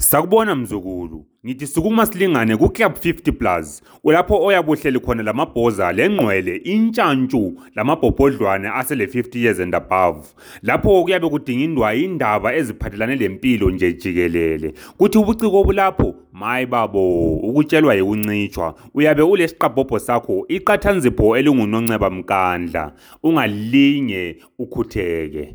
Sakubona mzukulu, ngithi sukuma silingane kuClub 50 Plus, ulapho oyabe uhleli khona lamabhoza lengqwele, intshantshu lamabhobhodlwane asele 50 years and above. Lapho kuyabe kudingindwa indaba eziphathelane lempilo nje jikelele. Kuthi ubuciko obulapho, mayi babo, ukutshelwa yikuncitshwa. Uyabe ulesiqabhobho sakho, iqathanzipho elinguNonceba Mkandla. Ungalinge ukhutheke.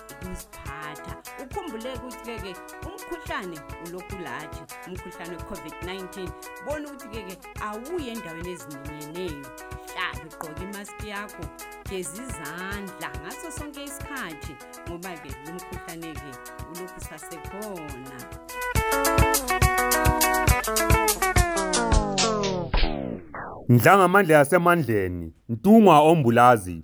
ukuziphatha ukhumbule ukuthi-ke ke umkhuhlane ulokhu lathi umkhuhlane we-covid-19 bona ukuthi-ke ke awuye endaweni eziminyeneyo hlala ugqoke imaski yakho geza izandla ngaso sonke isikhathi ngoba-ke lo mkhuhlane-ke ulokhu sasekhona ndlangamandla yasemandleni ntungwa ombulazi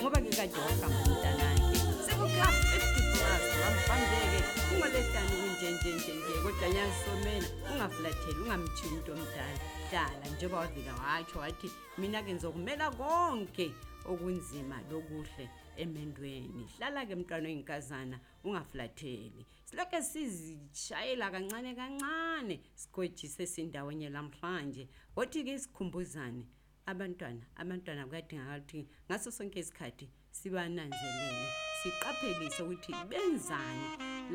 ngoba ngikajoka mntanakhe sekuclass fifty-plus ngambambeke ungabehlani kunjenjenjenje kodwa nyansomela ungafulatheli ungamthiyi umuntu omdala hlala njengoba wavika watsho wathi mina-ke ngizokumela konke okunzima lokuhle emendweni hlala-ke mntwana oyinkazana ungafulatheli silokhu sizishayela kancane kancane sigwejise sindawonye lamhlanje wothi-ke sikhumbuzane Abantwana, abantwana kuyadingakala ukuthi ngaso sonke isikhathi sibananzelele, siqaphelise ukuthi benzani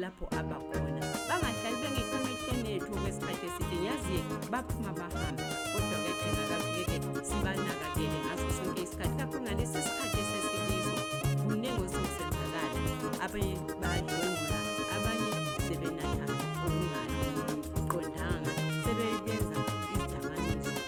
lapho abakhona. Bangahlali bengekho emehlweni ethu okwesikhathi eside, ngiyazi baphuma bahambe, kodwa kuyadingakala ukuthi sibanakakele ngaso sonke isikhathi. Lapho ngalesi isikhathi esesikiso, kuningi osekusenzakala. Abanye badlwengula, abanye sebenatha okungaqondanga, sebeyenza izidakamizwa.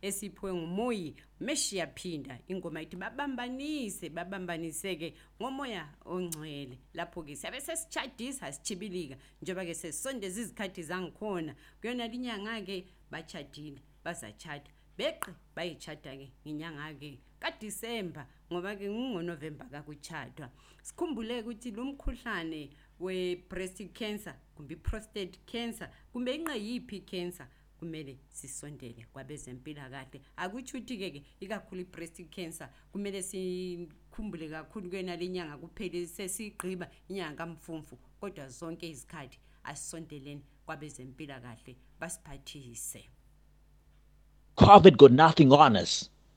esiphiwe ngumoyi meshiya phinda ingoma ithi babambanise babambanise-ke ngomoya ongcwele lapho-ke siyabe sesitshadisa sitshibilika njengoba-ke sesisondeza izikhathi zangikhona kuyona linyanga-ke batshadile bazatshada beqe bayitshada-ke ngenyanga-ke kadisemba ngoba-ke ngungonovemba kakutshadwa sikhumbule ukuthi lo mkhuhlane we-breast cancer kumbe i-prostate cancer kumbe inqe yiphi i-cancer kumele sisondele kwabezempilakahle akutshuthi ke ke ikakhulu ibreast cancer kumele sikhumbule kakhulu kuyona linyanga kuphele sesigqiba inyanga kamfumfu kodwa zonke izikhathi asisondeleni kwabezempilakahle basiphathise covid got nothing on us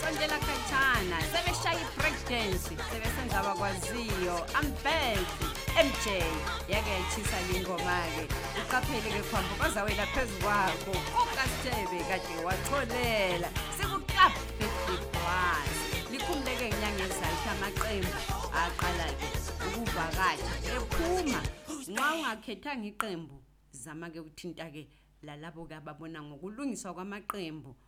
sondela khatshana sebeshaye i-break dance sebesenza abakwaziyo ambeg mj yake yayitshisa lingoma-ke uqaphele-ke khwambo bazawela phezu kwakho ukastebe kade wacholela sikuclub bebwas likhumuleke inyanga ezayo ukuthi amaqembu aqala-ke ukuvakasha ephuma nxa ungakhethanga iqembu zama-ke ukuthintake lalabo-ke ababona ngokulungiswa kwamaqembu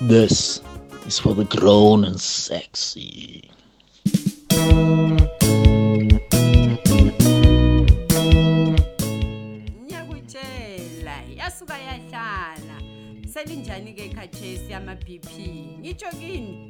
This is for the grown and sexy. ngiyakutshela yasuka yahlala selinjani-ke khathesi ama-bp ngitsho kini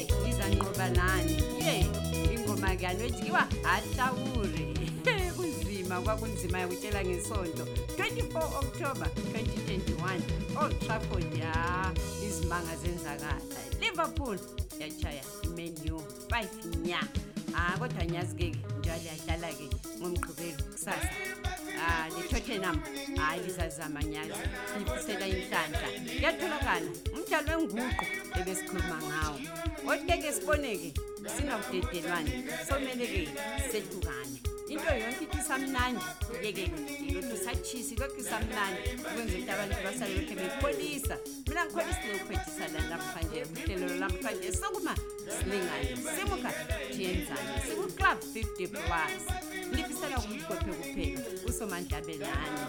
ngizanqoba nani ye ingoma kuyani ojhikiwa ahlawule kunzima kwakunzima yakutshela ngesonto 24 october 2021 old trafford ya izimanga zenzakala liverpool yatshaya menu 5 nya hayi ah, kodwa ngiyazi-ke njalo yahlala-ke ngomgqibelo kusasa hayi litottenham hayi lizazama nyalo siyifisela inhlanhla kuyatholakala umdlalo wenguqu ebesikhuluma ngawo oteke siboneke sinakudedelwane somele-ke sehlukane into yonke ithi isamnandi yeke ilokhu isatshisi ilokhu isamnandi ukwenzela ukuthi abantu basale lokhe bekholisa mina ngikholisa lokuphethisana namhlanje uhlelo lamhlanje sokuma silingane simuka tiyenzane sikuclub 50 plus ndifisela kumhlophe kuphela usomandla benani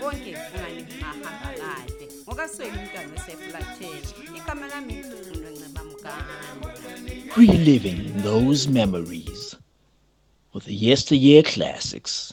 konke ungani ngahamba kahle ngokasweli umntwana osefulatheni igama lami ngunonceba mgani reliving those memories with the yesteryear classics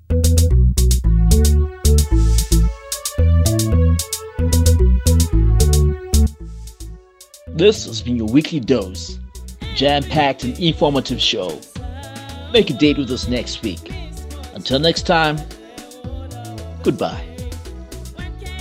weekly dose, jam packed and informative show. Make a date with us next week. Until next time, goodbye.